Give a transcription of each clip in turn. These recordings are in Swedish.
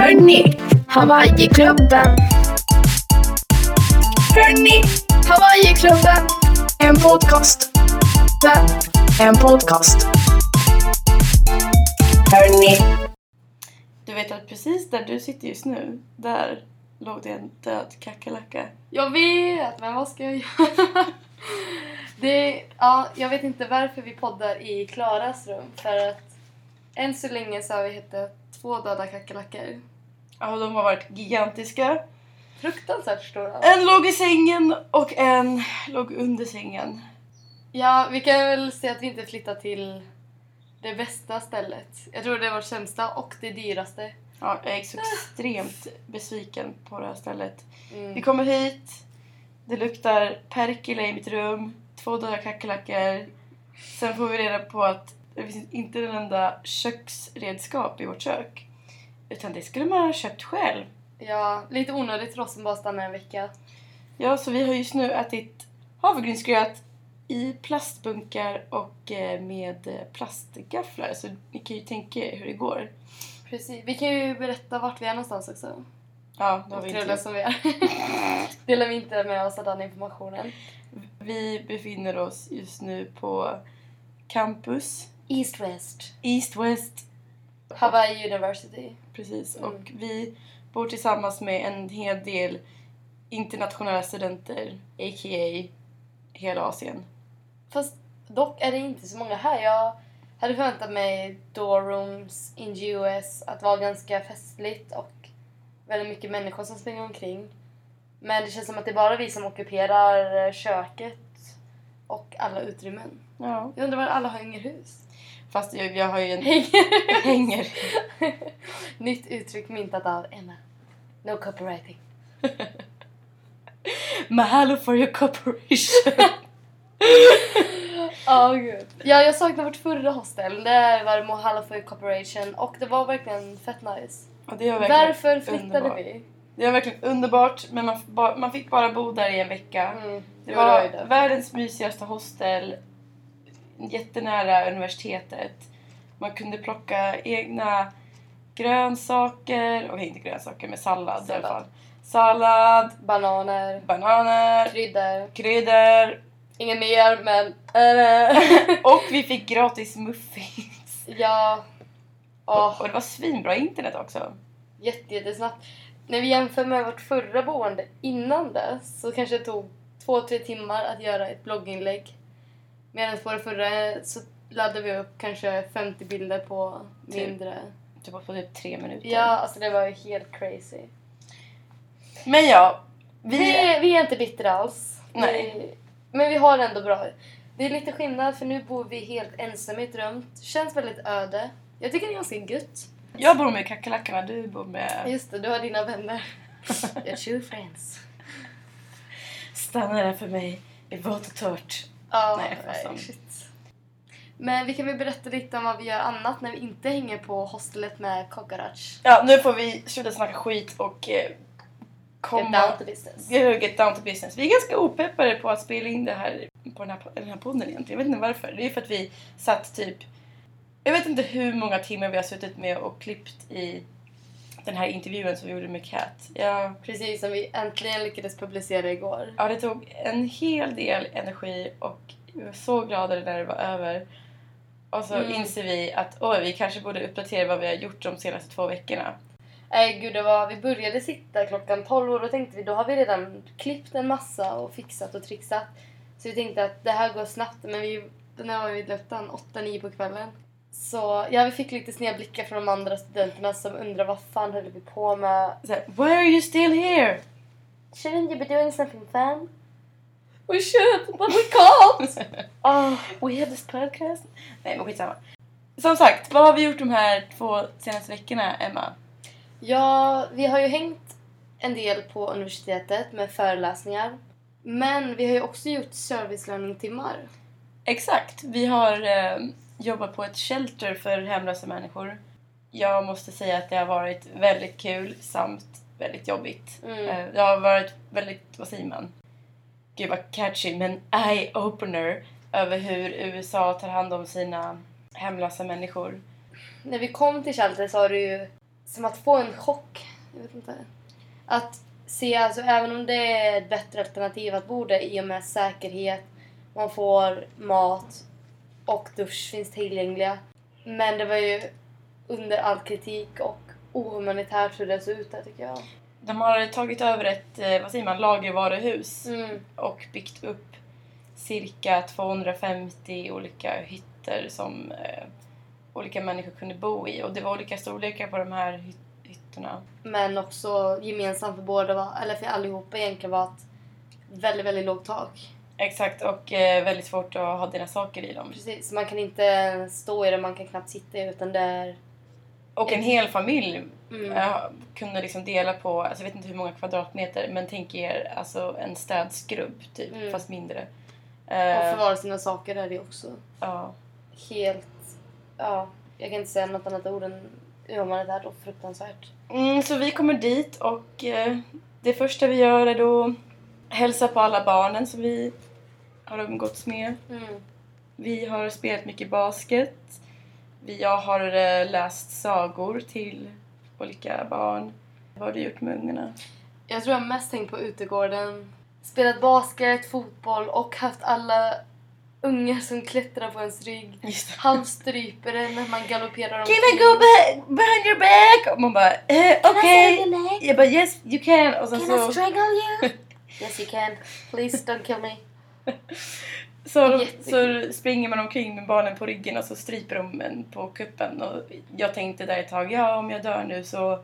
Hörni, Hawaiiklubben. Hörni, Hawaiiklubben. En podcast. En podcast. Hörni. Du vet att precis där du sitter just nu, där låg det en död kackerlacka. Jag vet, men vad ska jag göra? Det, ja, jag vet inte varför vi poddar i Klaras rum. För att än så länge så har vi hittat två döda kackerlackor. Ja, de har varit gigantiska. Fruktansvärt stora. En låg i sängen och en låg under sängen. Ja, vi kan väl säga att vi inte flyttar till det bästa stället. Jag tror det är vårt sämsta och det dyraste. Ja, jag är så extremt besviken på det här stället. Mm. Vi kommer hit, det luktar perkele i mitt rum, två döda kackerlackor. Sen får vi reda på att det finns inte en enda köksredskap i vårt kök. Utan det skulle man ha köpt själv. Ja, lite onödigt för oss som bara stannar en vecka. Ja, så vi har just nu ätit havregrynsgröt i plastbunkar och eh, med eh, plastgafflar. Så ni kan ju tänka er hur det går. Precis. Vi kan ju berätta vart vi är någonstans också. Ja, det har vi inte. som vi är. Delar vi inte med oss av den informationen. Vi befinner oss just nu på campus East West. East West. Hawaii University. Precis. Mm. Och vi bor tillsammans med en hel del internationella studenter, a.k.a. hela Asien. Fast dock är det inte så många här. Jag hade förväntat mig dormrooms in US att vara ganska festligt och väldigt mycket människor som springer omkring. Men det känns som att det är bara vi som ockuperar eh, köket och alla utrymmen. Ja. Jag undrar var alla hus. Fast jag, jag har ju en Hänger. hänger. Nytt uttryck myntat av Emma. No copywriting. Mahalo for your cooperation. Oh, gud. Ja, jag saknar vårt förra hostel. Där var det Mohalla for Corporation och det var verkligen fett nice. Och det var verkligen Därför flyttade underbart. vi. Det var verkligen underbart men man, man fick bara bo där i en vecka. Mm. Det var var det. världens mysigaste hostel. Jättenära universitetet. Man kunde plocka egna grönsaker. Okej, inte grönsaker, men sallad, i alla Sallad. fall. Sallad, Bananer, bananer, kryddor. kryddor. Inget mer, men... Och vi fick gratis muffins. ja. Åh, Och det var svinbra internet också. jätte, jättesnabbt. När vi jämför med vårt förra boende innan det så kanske det tog två, tre timmar att göra ett blogginlägg. Medan på det förra så laddade vi upp kanske 50 bilder på Typ. mindre. Typ på typ tre minuter. Ja, alltså det var ju helt crazy. Men ja, Vi, vi... är, vi är inte bittra alls. Nej. Vi, men vi har det ändå bra. Det är lite skillnad för nu bor vi helt ensamma i ett rum. Känns väldigt öde. Jag tycker det är ganska gött. Jag bor med kackerlackorna, du bor med... Just det, du har dina vänner. Your true friends. Stanna där för mig i vått och torrt. Ja, Nej, shit. Men vi kan väl berätta lite om vad vi gör annat när vi inte hänger på hostelet med Kokarac. Ja, nu får vi sluta snacka skit och eh, Get down to business. Get, get down to business. Vi är ganska opeppade på att spela in det här på den här, den här podden egentligen. Jag vet inte varför. Det är för att vi satt typ... Jag vet inte hur många timmar vi har suttit med och klippt i den här intervjun som vi gjorde med Kat. Ja, Precis som vi äntligen lyckades publicera igår. ja, det tog en hel del energi och vi var så glada när det var över. Och så Mm. inser vi att oj, vi kanske borde uppdatera vad vi har gjort de senaste två veckorna. Nej gud, det var, vi började sitta klockan 12 och då tänkte vi då har vi redan klippt en massa och fixat och trixat. Så vi tänkte att det här går snabbt men vi, när var vi den? 8-9 på kvällen. Så ja, vi fick lite sneda blickar från de andra studenterna som undrar vad fan höll vi på med. Så här, Why are you still here? Shouldn't you be doing something fun? We should, but we can't! oh, We have this podcast. Nej men skitsamma. Som sagt, vad har vi gjort de här två senaste veckorna, Emma? Ja, vi har ju hängt en del på universitetet med föreläsningar. Men vi har ju också gjort service learning-timmar. Exakt, vi har eh, jobbat på ett shelter för hemlösa människor. Jag måste säga att det har varit väldigt kul samt väldigt jobbigt. Mm. Eh, det har varit väldigt, vad säger man? Gud vad catchy, men eye-opener över hur USA tar hand om sina hemlösa människor. När vi kom till shelter så har det ju som att få en chock. Jag vet inte. Att se, alltså även om det är ett bättre alternativ att bo där i och med säkerhet, man får mat och dusch finns tillgängliga. Men det var ju under all kritik och ohumanitärt hur det såg ut där tycker jag. De har tagit över ett, eh, vad säger man, lagervaruhus Mm. och byggt upp cirka 250 olika hytter som eh, olika människor kunde bo i. Och det var olika storlekar på de här hy- hytterna. Men också gemensamt för båda, var, eller för allihopa egentligen var att väldigt, väldigt lågt tak. Exakt, och eh, väldigt svårt att ha dina saker i dem. Precis, man kan inte stå i det, man kan knappt sitta i utan det är... Och en hel familj Mm. eh, kunde liksom dela på, alltså jag vet inte hur många kvadratmeter, men tänk er alltså en städskrubb typ, Mm. fast mindre. Och Eh, förvara sina saker är det också. ja. Helt... Ja, jag kan inte säga något annat ord än humanitärt och fruktansvärt. Mm, så vi kommer dit och eh, det första vi gör är då hälsa på alla barnen som vi har umgåtts med. Mm. Vi har spelat mycket basket. Vi, jag har eh, läst sagor till olika barn. Vad har du gjort med ungarna? Jag tror jag mest tänkt på utegården. Spelat basket, fotboll och haft alla ungar som klättrar på ens rygg. Halvstryper en när man galopperar Can I go back behind your back? Och man bara eh, okej. Jag bara yes you can. Och sen så, strangle you? yes you can. Please don't kill me. Så, så springer man omkring med barnen på ryggen och så stryper de en på kuppen. Och jag tänkte där ett tag, ja om jag dör nu så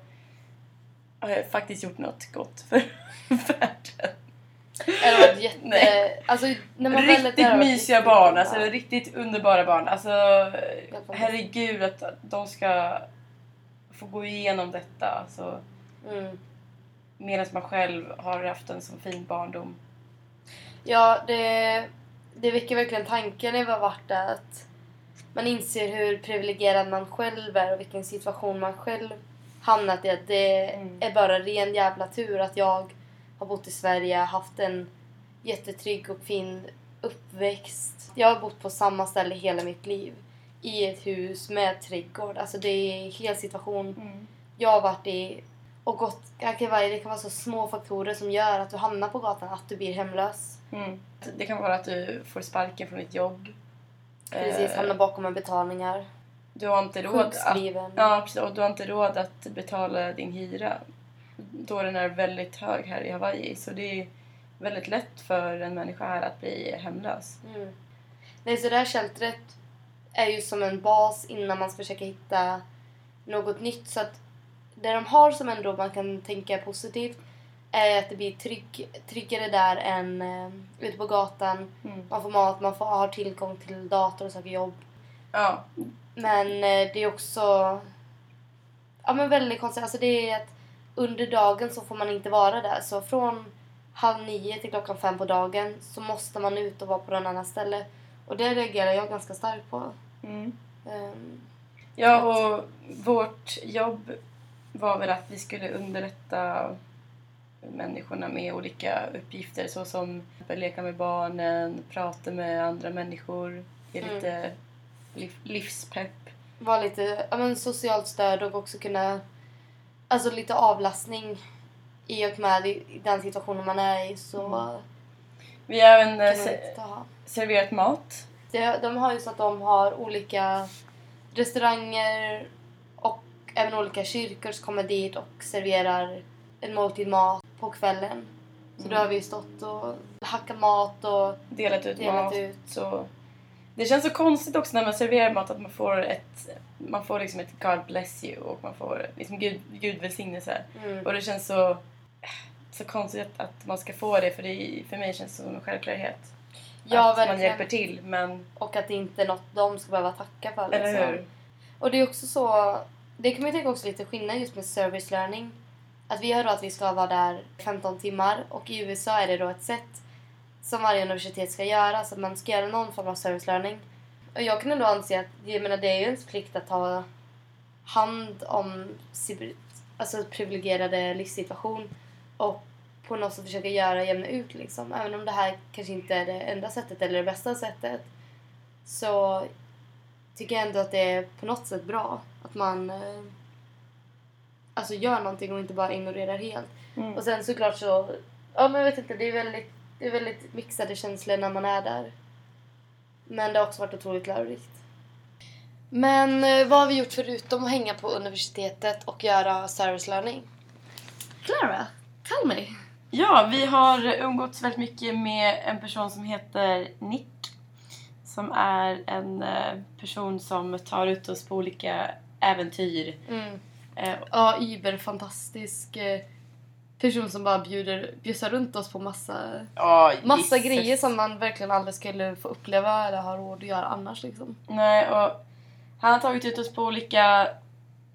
har jag faktiskt gjort något gott för världen. Det varit jätte... Nej. Alltså, när man väl Riktigt har varit mysiga riktigt barn, alltså riktigt underbara barn. Alltså herregud att de ska få gå igenom detta. Alltså, Mm. Medan man själv har haft en så fin barndom. Ja, det, det väcker verkligen tanken när vi har varit där att man inser hur privilegierad man själv är och vilken situation man själv hamnat i. Att det Mm. är bara ren jävla tur att jag har bott i Sverige, haft en jättetrygg och fin uppväxt. Jag har bott på samma ställe hela mitt liv. I ett hus med trädgård. Alltså det är en hel situation jag har varit i och gått, det kan vara- det kan vara så små faktorer som gör att du hamnar på gatan, att du blir hemlös. Mm. Det kan vara att du får sparken från ditt jobb. Precis, Eh, hamnar bakom med betalningar. Du har inte råd att, ja, precis, och du har inte råd att betala din hyra. Då den är väldigt hög här i Hawaii. Så det är väldigt lätt för en människa här att bli hemlös. Mm. Nej, så det här sheltret är ju som en bas innan man ska försöka hitta något nytt. Så att det de har som ändå man kan tänka positivt är att det blir trygg, tryggare där än eh, ute på gatan. Mm. Man får mat, man får, har tillgång till dator och söker jobb. Ja, Men eh, det är också ja, men väldigt konstigt. Alltså det är att under dagen så får man inte vara där. Så från halv nio till klockan fem på dagen så måste man ut och vara på någon annan ställe. Och det reagerar jag ganska starkt på. mm. Ehm, Ja, och vårt jobb var väl att vi skulle underlätta människorna med olika uppgifter såsom att leka med barnen, prata med andra människor, ge Mm. lite liv- livspepp. vara lite ja, men socialt stöd och också kunna... Alltså lite avlastning i och med i, den situationen man är i. Så Mm. Vi har även eh, se- serverat mat. Det, de har ju så att de har olika restauranger även olika kyrkor som kommer dit och serverar en måltid mat på kvällen. Så Mm. då har vi stått och hackat mat och delat ut delat mat. ut. Så det känns så konstigt också när man serverar mat att man får ett man får liksom ett God bless you och man får liksom Gud, Gud välsignelse. Mm. Och det känns så, så konstigt att, man ska få det för det, för mig känns det som en självklarhet. Ja, att man verkligen. hjälper till men, Och att det inte är något de ska behöva tacka för. eller liksom. hur? Och det är också så, det kan man ju tänka också lite skillnad just med service learning. Att vi har då att vi ska vara där 15 timmar och i USA är det då ett sätt som varje universitet ska göra, så att man ska göra någon form av service learning. Och jag kan ändå anse att jag menar, det är ju ens plikt att ta hand om sin alltså, privilegierade livssituation och på något sätt försöka göra jämna ut liksom. Även om det här kanske inte är det enda sättet eller det bästa sättet så tycker jag ändå att det är på något sätt bra att man eh, alltså, gör någonting och inte bara ignorerar helt. Mm. Och sen såklart så, ja men jag vet inte, det är väldigt, det är väldigt mixade känslor när man är där. Men det har också varit otroligt lärorikt. Men eh, vad har vi gjort förutom att hänga på universitetet och göra service learning? Clara, tell me. Ja, vi har umgåtts väldigt mycket med en person som heter Nick. Som är en eh, person som tar ut oss på olika äventyr. Mm. Eh, Ja, Iber-fantastisk eh, person som bara bjuder, bjussar runt oss på massa, ja, massa grejer som man verkligen aldrig skulle få uppleva eller ha råd att göra annars liksom. Nej, och han har tagit ut oss på olika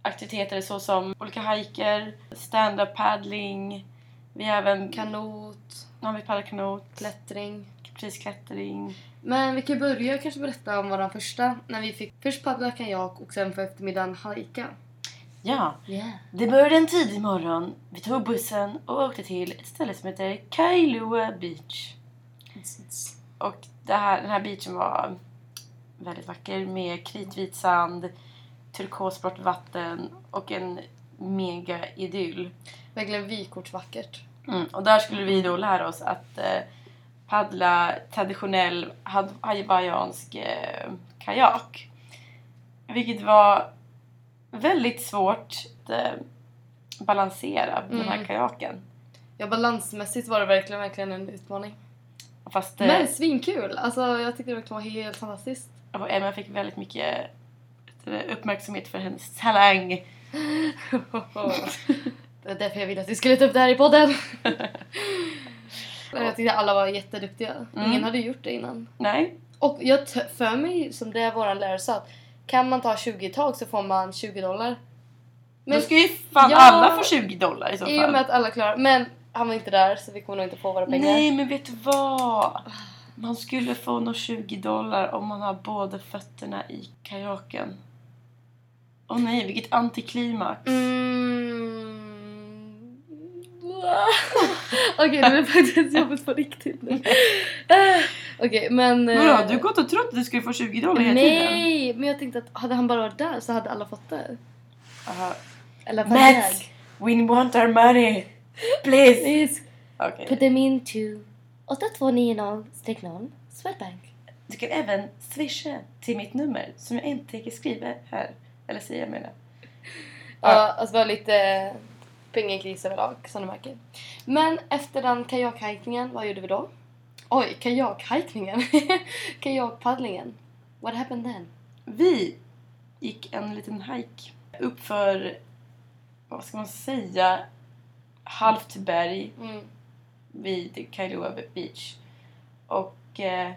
aktiviteter såsom olika hajker, stand-up paddling. Vi har även Kanot, har vi paddlat kanot, klättring. Prisklättring. Men vi kan börja kanske berätta om våran första, när vi fick först paddla kajak och sen på eftermiddagen hajka. Ja, Yeah. det började en tidig morgon. Vi tog bussen och åkte till ett ställe som heter Kailua Beach. Och det här, den här beachen var väldigt vacker med kritvit sand, turkosblått vatten och en mega idyll. Verkligen vykortsvackert. Mm. Och där skulle vi då lära oss att eh, paddla traditionell hawaiiansk eh, kajak. Vilket var väldigt svårt att eh, balansera den här Mm. kajaken. Ja, balansmässigt var det verkligen, verkligen en utmaning. Fast eh, Men svinkul! Alltså jag tyckte det verkligen var helt fantastiskt. och Emma fick väldigt mycket eh, uppmärksamhet för hennes talang. det var därför jag ville att vi skulle ta upp det här i podden. Men jag tyckte alla var jätteduktiga. Mm. Ingen hade gjort det innan. Nej, Och jag för mig, som det våran lärare sa, att kan man ta 20 tag så får man 20 dollar. då ska ju fan Ja. alla få 20 dollar i så I och fall. med att alla klarar Men han var inte där så vi kommer nog inte få våra pengar. Nej, men vet du vad? Man skulle få nog 20 dollar om man har båda fötterna i kajaken. Åh nej, vilket antiklimax. Mm. Okej, det är faktiskt jobbigt på riktigt nu. Eh, Okej, men... eh, Vadå, du har gått och trott att du skulle få 20 dollar hela tiden? Nej, men jag tänkte att hade han bara varit där så hade alla fått det. Aha. Eller på Max, we want our money. Please. Please Okej. put them into 8290-0 Swedbank. Du kan även swisha till mitt nummer som jag inte tänker skriva här. Eller säga menar. Ja, alltså bara lite pengakris överlag som du märker. Men efter den kajakhajkningen, vad gjorde vi då? Oj, kajakhajkningen. Kajakpaddlingen. What happened then? Vi gick en liten hike upp för, vad ska man säga, halvt berg Mm. vid Kailua Beach. Och eh,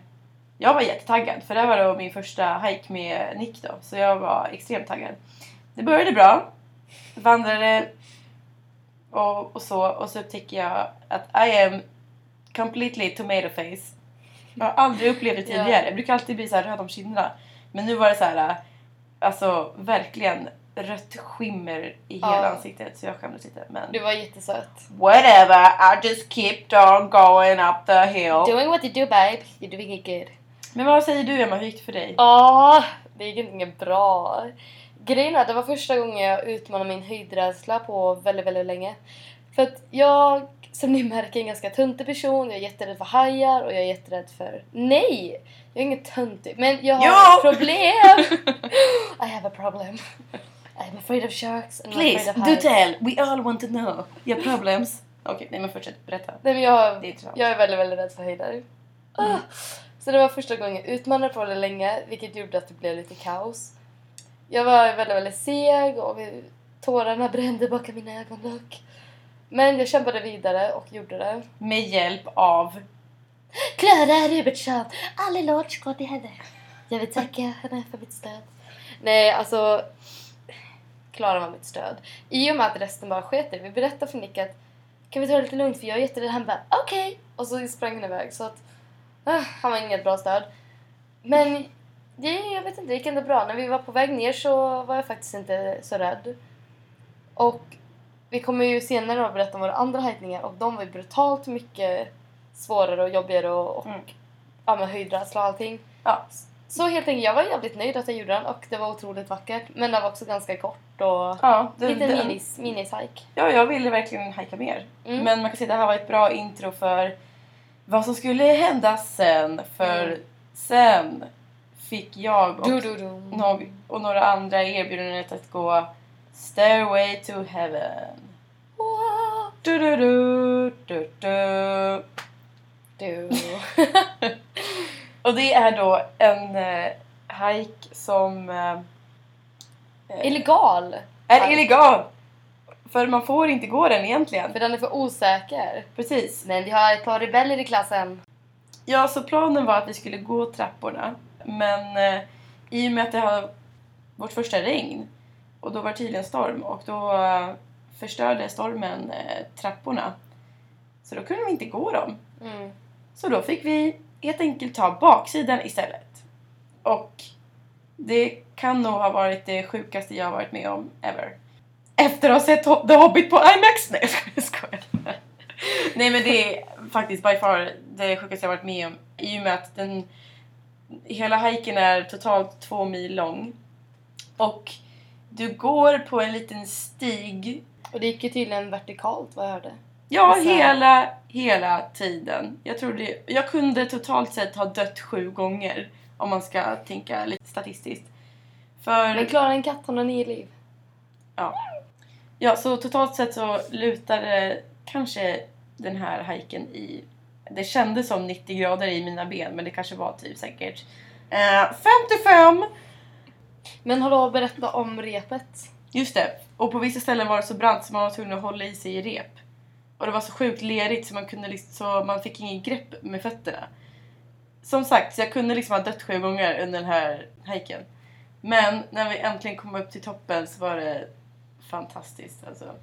jag var jättetaggad för det var då min första hike med Nick då. Så jag var extremt taggad. Det började bra. Vandrade och, och så. Och så upptäcker jag att I am completely tomato face. Jag har aldrig upplevt det tidigare. Ja. Jag brukar alltid bli så här röd om kinderna. Men nu var det så här, alltså verkligen rött skimmer i hela Ja. ansiktet. Så jag skämdes lite. Men Du var jättesöt. whatever, I just kept on going up the hill. Doing what you do babe, you're doing it good. Men vad säger du Emma, hur gick det för dig? Ja, det gick inget bra. Grejen är att det var första gången jag utmanade min höjdrädsla på väldigt, väldigt länge. För att jag, som ni märker, är en ganska töntig person. Jag är jätterädd för hajar och jag är jätterädd för... Nej! Jag är ingen töntig, men jag har Jo! problem! I have a problem. I'm afraid of sharks and Please, afraid of do heights. tell. We all want to know your problems. Okej, nej men fortsätt berätta. Nej men jag, Det är jag är väldigt, väldigt rädd för höjder. Ah. Så det var första gången jag utmanade på det länge, vilket gjorde att det blev lite kaos. Jag var väldigt, väldigt seg och tårarna brände bakom mina ögonlock. Men jag kämpade vidare och gjorde det. Med hjälp av... Klara Rubertsson, all eloge går till henne. Jag vill tacka henne för mitt stöd. Nej, alltså... Klara var mitt stöd. I och med att resten bara sket. Vi berättade för Nick att kan vi ta det lite lugnt för jag är jätterädd. Han bara okej. Och så sprang han iväg. Så att ah, han var inget bra stöd. Men det, jag vet inte, det gick ändå bra. När vi var på väg ner så var jag faktiskt inte så rädd. Och vi kommer ju senare att berätta om våra andra hajkningar och de var ju brutalt mycket svårare och jobbigare och, och Mm. ja, med höjdrädsla och allting. Ja. Så helt enkelt, jag var jävligt nöjd att jag gjorde den och det var otroligt vackert. Men den var också ganska kort och Ja, det, lite minis, minishike. ja, jag ville verkligen hajka mer. Mm. Men man kan säga att det här var ett bra intro för vad som skulle hända sen. För Mm. sen fick jag och, nog- och några andra erbjudandet att gå Stairway to Heaven. Wow. Du, du, du, du, du. Du. Och det är då en eh, hike som eh, eh, Illegal. är hike. illegal. För man får inte gå den egentligen. För den är för osäker. Precis. Men vi har ett par rebeller i klassen. Ja, så planen var att vi skulle gå trapporna. Men eh, i och med att det har vårt första regn och då var det tydligen storm och då eh, förstörde stormen eh, trapporna. Så då kunde vi inte gå dem. Mm. Så då fick vi helt enkelt ta baksidan istället. Och det kan nog ha varit det sjukaste jag varit med om ever. Efter att ha sett The Hobbit på IMAX! Nej jag skojar. Nej men det är faktiskt by far det sjukaste jag varit med om. I och med att den hela hiken är totalt två mil lång. Och du går på en liten stig Och det gick ju tydligen vertikalt vad jag hörde. Ja, Vissa- hela, hela tiden. Jag, tror det, jag kunde totalt sett ha dött sju gånger om man ska tänka lite statistiskt. För, Men klarar en katt har nio liv. ja, så totalt sett så lutade kanske den här hajken i... Det kändes som 90 grader i mina ben men det kanske var typ säkert eh, 55! Men hallå, berätta om repet. Just det. Och på vissa ställen var det så brant så man var tvungen att hålla i sig i rep. Och det var så sjukt lerigt så man, kunde liksom, så man fick ingen grepp med fötterna. Som sagt, så jag kunde liksom ha dött sju gånger under den här hajken. Men när vi äntligen kom upp till toppen så var det fantastiskt alltså.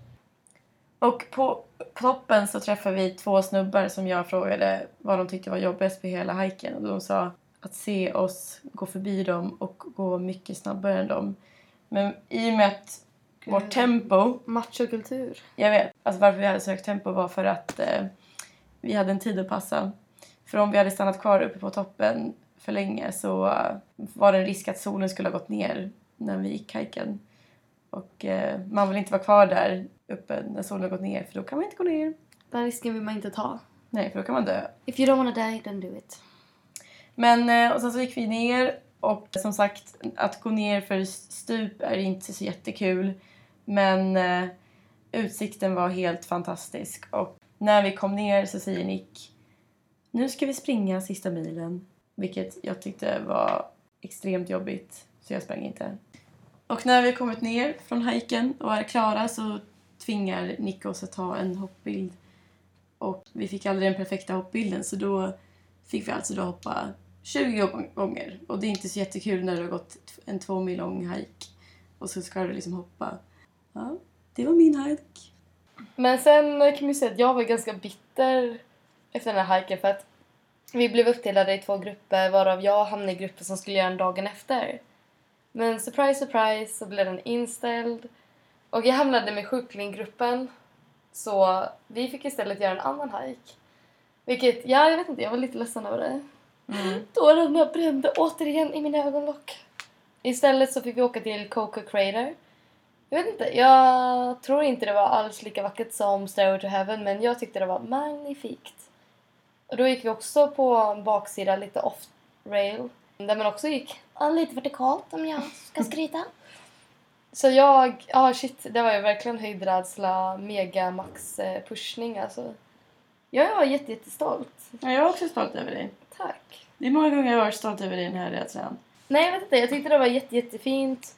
Och på toppen så träffade vi två snubbar som jag frågade vad de tyckte var jobbigast på hela hajken. Och de sa att se oss gå förbi dem och gå mycket snabbare än dem. Men i och med att vårt tempo, Machokultur. jag vet, alltså varför vi hade så högt tempo var för att eh, vi hade en tid att passa. För om vi hade stannat kvar uppe på toppen för länge så eh, var det en risk att solen skulle ha gått ner när vi gick hajken. Och eh, man vill inte vara kvar där uppe när solen har gått ner för då kan man inte gå ner. Den risken vill man inte ta. Nej, för då kan man dö. If you don't wanna die, then do it. Men eh, och sen så gick vi ner och som sagt att gå ner för stup är inte så jättekul. Men eh, utsikten var helt fantastisk och när vi kom ner så säger Nick nu ska vi springa sista milen. Vilket jag tyckte var extremt jobbigt så jag sprang inte. Och när vi kommit ner från hajken och är klara så tvingar Nick oss att ta en hoppbild. Och vi fick aldrig den perfekta hoppbilden så då fick vi alltså då hoppa 20 gånger. Och det är inte så jättekul när du har gått en två mil lång hike och så ska du liksom hoppa. Ja, det var min hike. Men sen kan man ju säga att jag var ganska bitter efter den här hajken för att vi blev uppdelade i två grupper varav jag hamnade i gruppen som skulle göra den dagen efter. Men surprise, surprise så blev den inställd och jag hamnade med sjuklingruppen så vi fick istället göra en annan hike. Vilket, ja jag vet inte, jag var lite ledsen över det. Tårarna brände återigen i mina ögonlock. Istället så fick vi åka till Coco Crater. Jag vet inte, jag tror inte det var alls lika vackert som Stairway to Heaven men jag tyckte det var magnifikt. Och då gick vi också på en baksida lite off-rail där man också gick lite vertikalt om jag ska skryta. Så jag, ja ah, shit, det var ju verkligen höjdrädsla, mega max eh, pushning alltså. Jag var jätte, jättestolt. Ja, jag är också stolt över dig. Tack. Det är många gånger jag har varit stolt över den här rädslan. Nej, jag vet inte. Jag tyckte det var jätte, jättefint.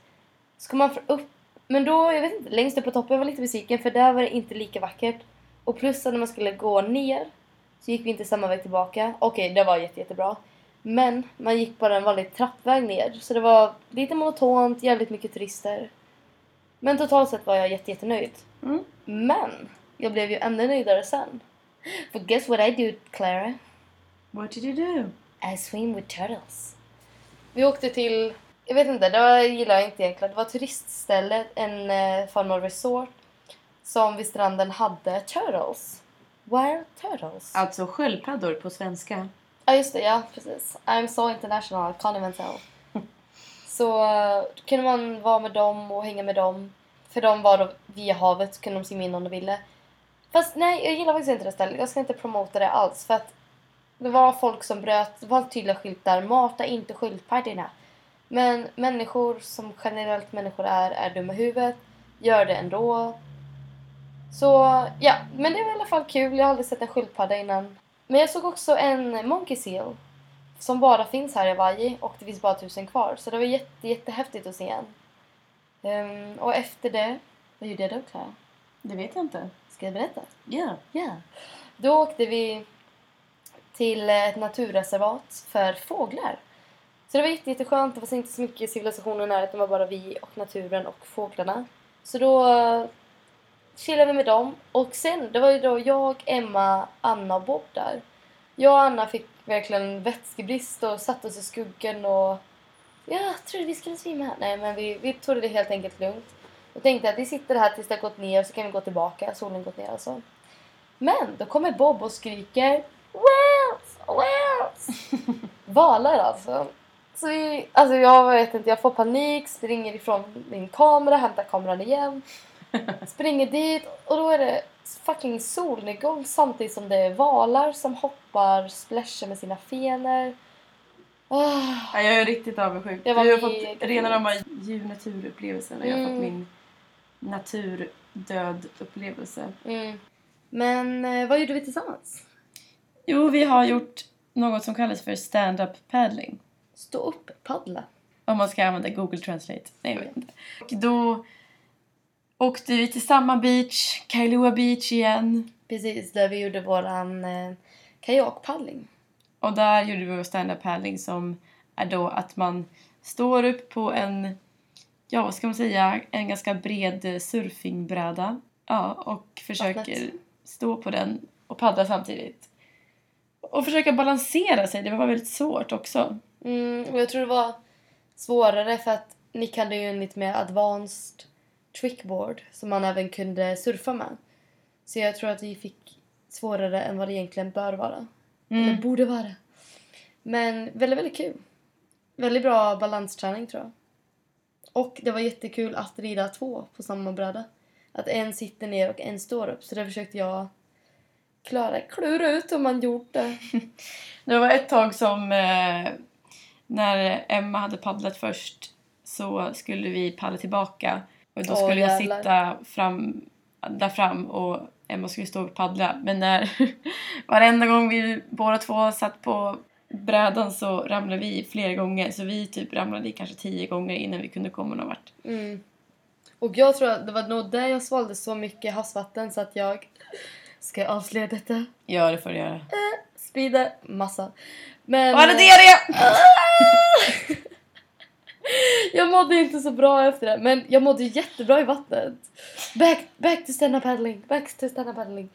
Ska man upp... Men då, jag vet inte, längst upp på toppen var jag lite besviken för där var det inte lika vackert. Och plus att när man skulle gå ner så gick vi inte samma väg tillbaka. Okej, det var jätte, jättebra. Men man gick bara en vanlig trappväg ner. Så det var lite monotont, jävligt mycket turister. Men totalt sett var jag jätte, jättenöjd. Mm. Men jag blev ju ännu nöjdare sen. For guess what I do, Clara? What did you do? I swim with turtles. Vi åkte till, jag vet inte, det var, gillar jag inte egentligen. Det var ett turistställe, en eh, form av resort som vid stranden hade turtles. Wild turtles. Ja, Alltså sköldpaddor på svenska. ah, just det, ja precis. I'm so international, I can't even tell. Så då kunde man vara med dem och hänga med dem. För de var då via havet så kunde de simma in om de ville. Fast nej, jag gillar faktiskt inte det stället. Jag ska inte promota det alls. För att det var folk som bröt, det var tydliga skyltar. Mata inte skyltpartierna. Men människor som generellt människor är, är dumma i huvudet. Gör det ändå. Så ja, men det var i alla fall kul. Jag har aldrig sett en sköldpadda innan. Men jag såg också en monkey seal. Som bara finns här i Hawaii och det finns bara tusen kvar. Så det var jätte, jättehäftigt att se en. Ehm, och efter det, vad gjorde jag då Clara? Det vet jag inte. Ska jag berätta? Ja. Ja. Då åkte vi till ett naturreservat för fåglar. Så det var jätte, jätteskönt. Det var inte så mycket civilisationer nära. Det var bara vi och naturen och fåglarna. Så då eh, chillade vi med dem. Och sen, det var ju då jag, Emma, Anna och Bob där. Jag och Anna fick verkligen vätskebrist och satte oss i skuggan och jag trodde vi skulle svimma. Nej, men vi, vi tog det helt enkelt lugnt. Och tänkte att vi sitter här tills det har gått ner så kan vi gå tillbaka. Solen gått ner alltså. Men då kommer Bob och skriker Whales! Whales! Valar alltså. Så vi, alltså jag vet inte, jag får panik, springer ifrån min kamera, hämtar kameran igen. Springer dit och då är det fucking solnedgång samtidigt som det är valar som hoppar, splashar med sina fenor. Ah, Ja, jag är riktigt avundsjuk. Du har fått rena rama djur-naturupplevelsen och jag har fått Mm. min naturdöd-upplevelse. mm. Men eh, vad gjorde vi tillsammans? Jo, vi har gjort något som kallas för stand-up paddling. Stå upp, paddla. Om man ska använda Google Translate. Nej, jag vet inte. Och då åkte vi till samma beach, Kailua Beach igen. Precis, där vi gjorde våran eh, kajakpaddling. Och där gjorde vi vår stand-up paddling som är då att man står upp på en, ja vad ska man säga, en ganska bred surfingbräda. Ja, och försöker Vattnet. stå på den och paddla samtidigt. Och försöka balansera sig, det var väldigt svårt också. Mm, och jag tror det var svårare för att Nick hade ju en lite mer advanced trickboard som man även kunde surfa med. Så jag tror att vi fick svårare än vad det egentligen bör vara. Eller Mm. borde vara. Men väldigt, väldigt kul. Väldigt bra balansträning tror jag. Och det var jättekul att rida två på samma bräda. Att en sitter ner och en står upp. Så det försökte jag klara, klura ut om man gjort det. Det var ett tag som eh, när Emma hade paddlat först så skulle vi paddla tillbaka och då Åh, skulle jag jävlar. sitta fram, där fram och Emma skulle stå och paddla. Men när varenda gång vi båda två satt på brädan så ramlade vi flera gånger så vi typ ramlade kanske tio gånger innan vi kunde komma någon vart. Mm. Och jag tror att det var nog där jag svalde så mycket havsvatten så att jag ska jag avslöja detta. Ja, det får du göra. Sprider massa. Men Vad är det det? jag mådde inte så bra efter det. Men jag mådde jättebra i vattnet. Back, back to stand-up paddling. Back to stand-up paddling.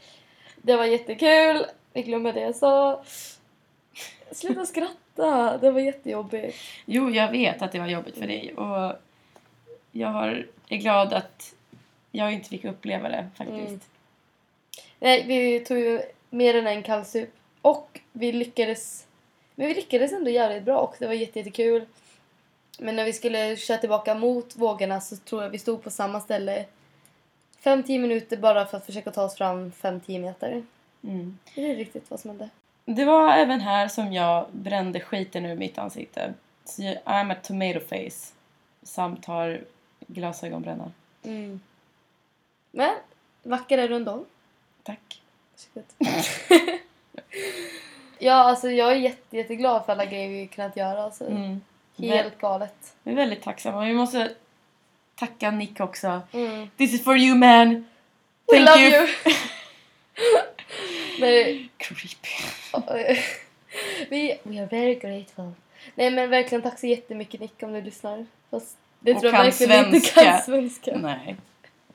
Det var jättekul. Vi glömmer det jag sa. Sluta skratta. Det var jättejobbigt. Jo, jag vet att det var jobbigt för dig och jag har, är glad att jag inte fick uppleva det faktiskt. Mm. Nej, vi tog ju mer än en kallsup. Och vi lyckades... Men vi lyckades ändå jävligt bra och det var jätte, jättekul. Men när vi skulle köra tillbaka mot vågorna så tror jag vi stod på samma ställe 5-10 minuter bara för att försöka ta oss fram 5-10 meter. Mm. Det är riktigt vad som hände. Det var även här som jag brände skiten ur mitt ansikte. Så jag, I'm a tomato face. Samt har glasögonbränna. Mm. Men, vacker är du ändå. Tack. Ja, alltså jag är jätte, jätteglad för alla grejer vi kunnat göra. Alltså. Mm. Helt galet. Jag är väldigt tacksam. Och vi måste tacka Nick också. Mm. This is for you man! We Thank love you. you! Nej, Creepy. vi, we are very grateful. Nej men verkligen tack så jättemycket Nick om du lyssnar. Fast det Och tror jag verkligen inte kan svenska. Nej.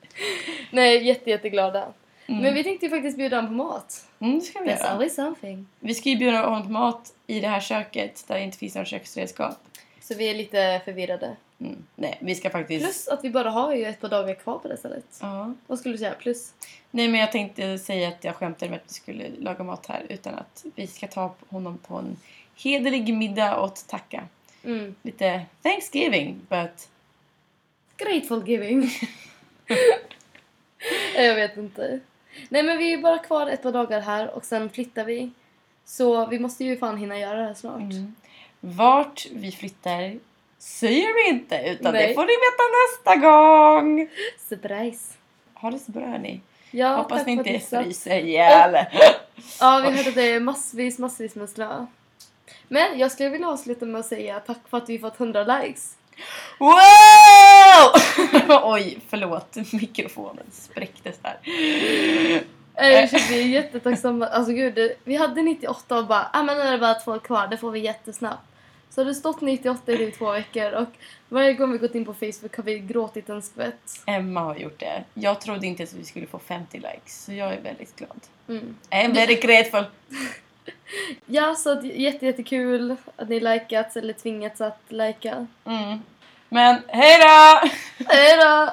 Nej, jätte, jätteglada. Mm. Men vi tänkte ju faktiskt bjuda honom på mat. Mm, det ska vi There's göra. always something. Vi ska ju bjuda honom på mat i det här köket där det inte finns några köksredskap. Så vi är lite förvirrade. Mm. Nej, vi ska faktiskt... Plus att vi bara har ju ett par dagar kvar på det stället. Ja. Vad skulle du säga? Plus? Nej, men jag tänkte säga att jag skämtade med att vi skulle laga mat här utan att vi ska ta honom på en hederlig middag och tacka. Mm. Lite Thanksgiving, but Grateful giving. jag vet inte. Nej men vi är bara kvar ett par dagar här och sen flyttar vi. Så vi måste ju fan hinna göra det här snart. Mm. Vart vi flyttar säger vi inte utan Nej. det får ni veta nästa gång. Surprise. Ha det så bra hörni. Ja, Hoppas ni inte fryser ihjäl. Ja, vi hörde det är massvis, massvis med snö. Men jag skulle vilja avsluta med att säga tack för att vi fått 100 likes. Wow! Oj, förlåt. Mikrofonen spräcktes där. Eh, Jag känner vi är jättetacksamma. Alltså gud, vi hade 98 och bara, ah, men nu är det bara två kvar, det får vi jättesnabbt. Så har det stått 98 i typ två veckor och varje gång vi gått in på Facebook har vi gråtit en skvätt. Emma har gjort det. Jag trodde inte att vi skulle få 50 likes, så jag är väldigt glad. Mm. I'm very grateful. Ja, så att, jätte, jättekul att ni likat eller tvingats att lika. Mm. Men hej då! Hejdå!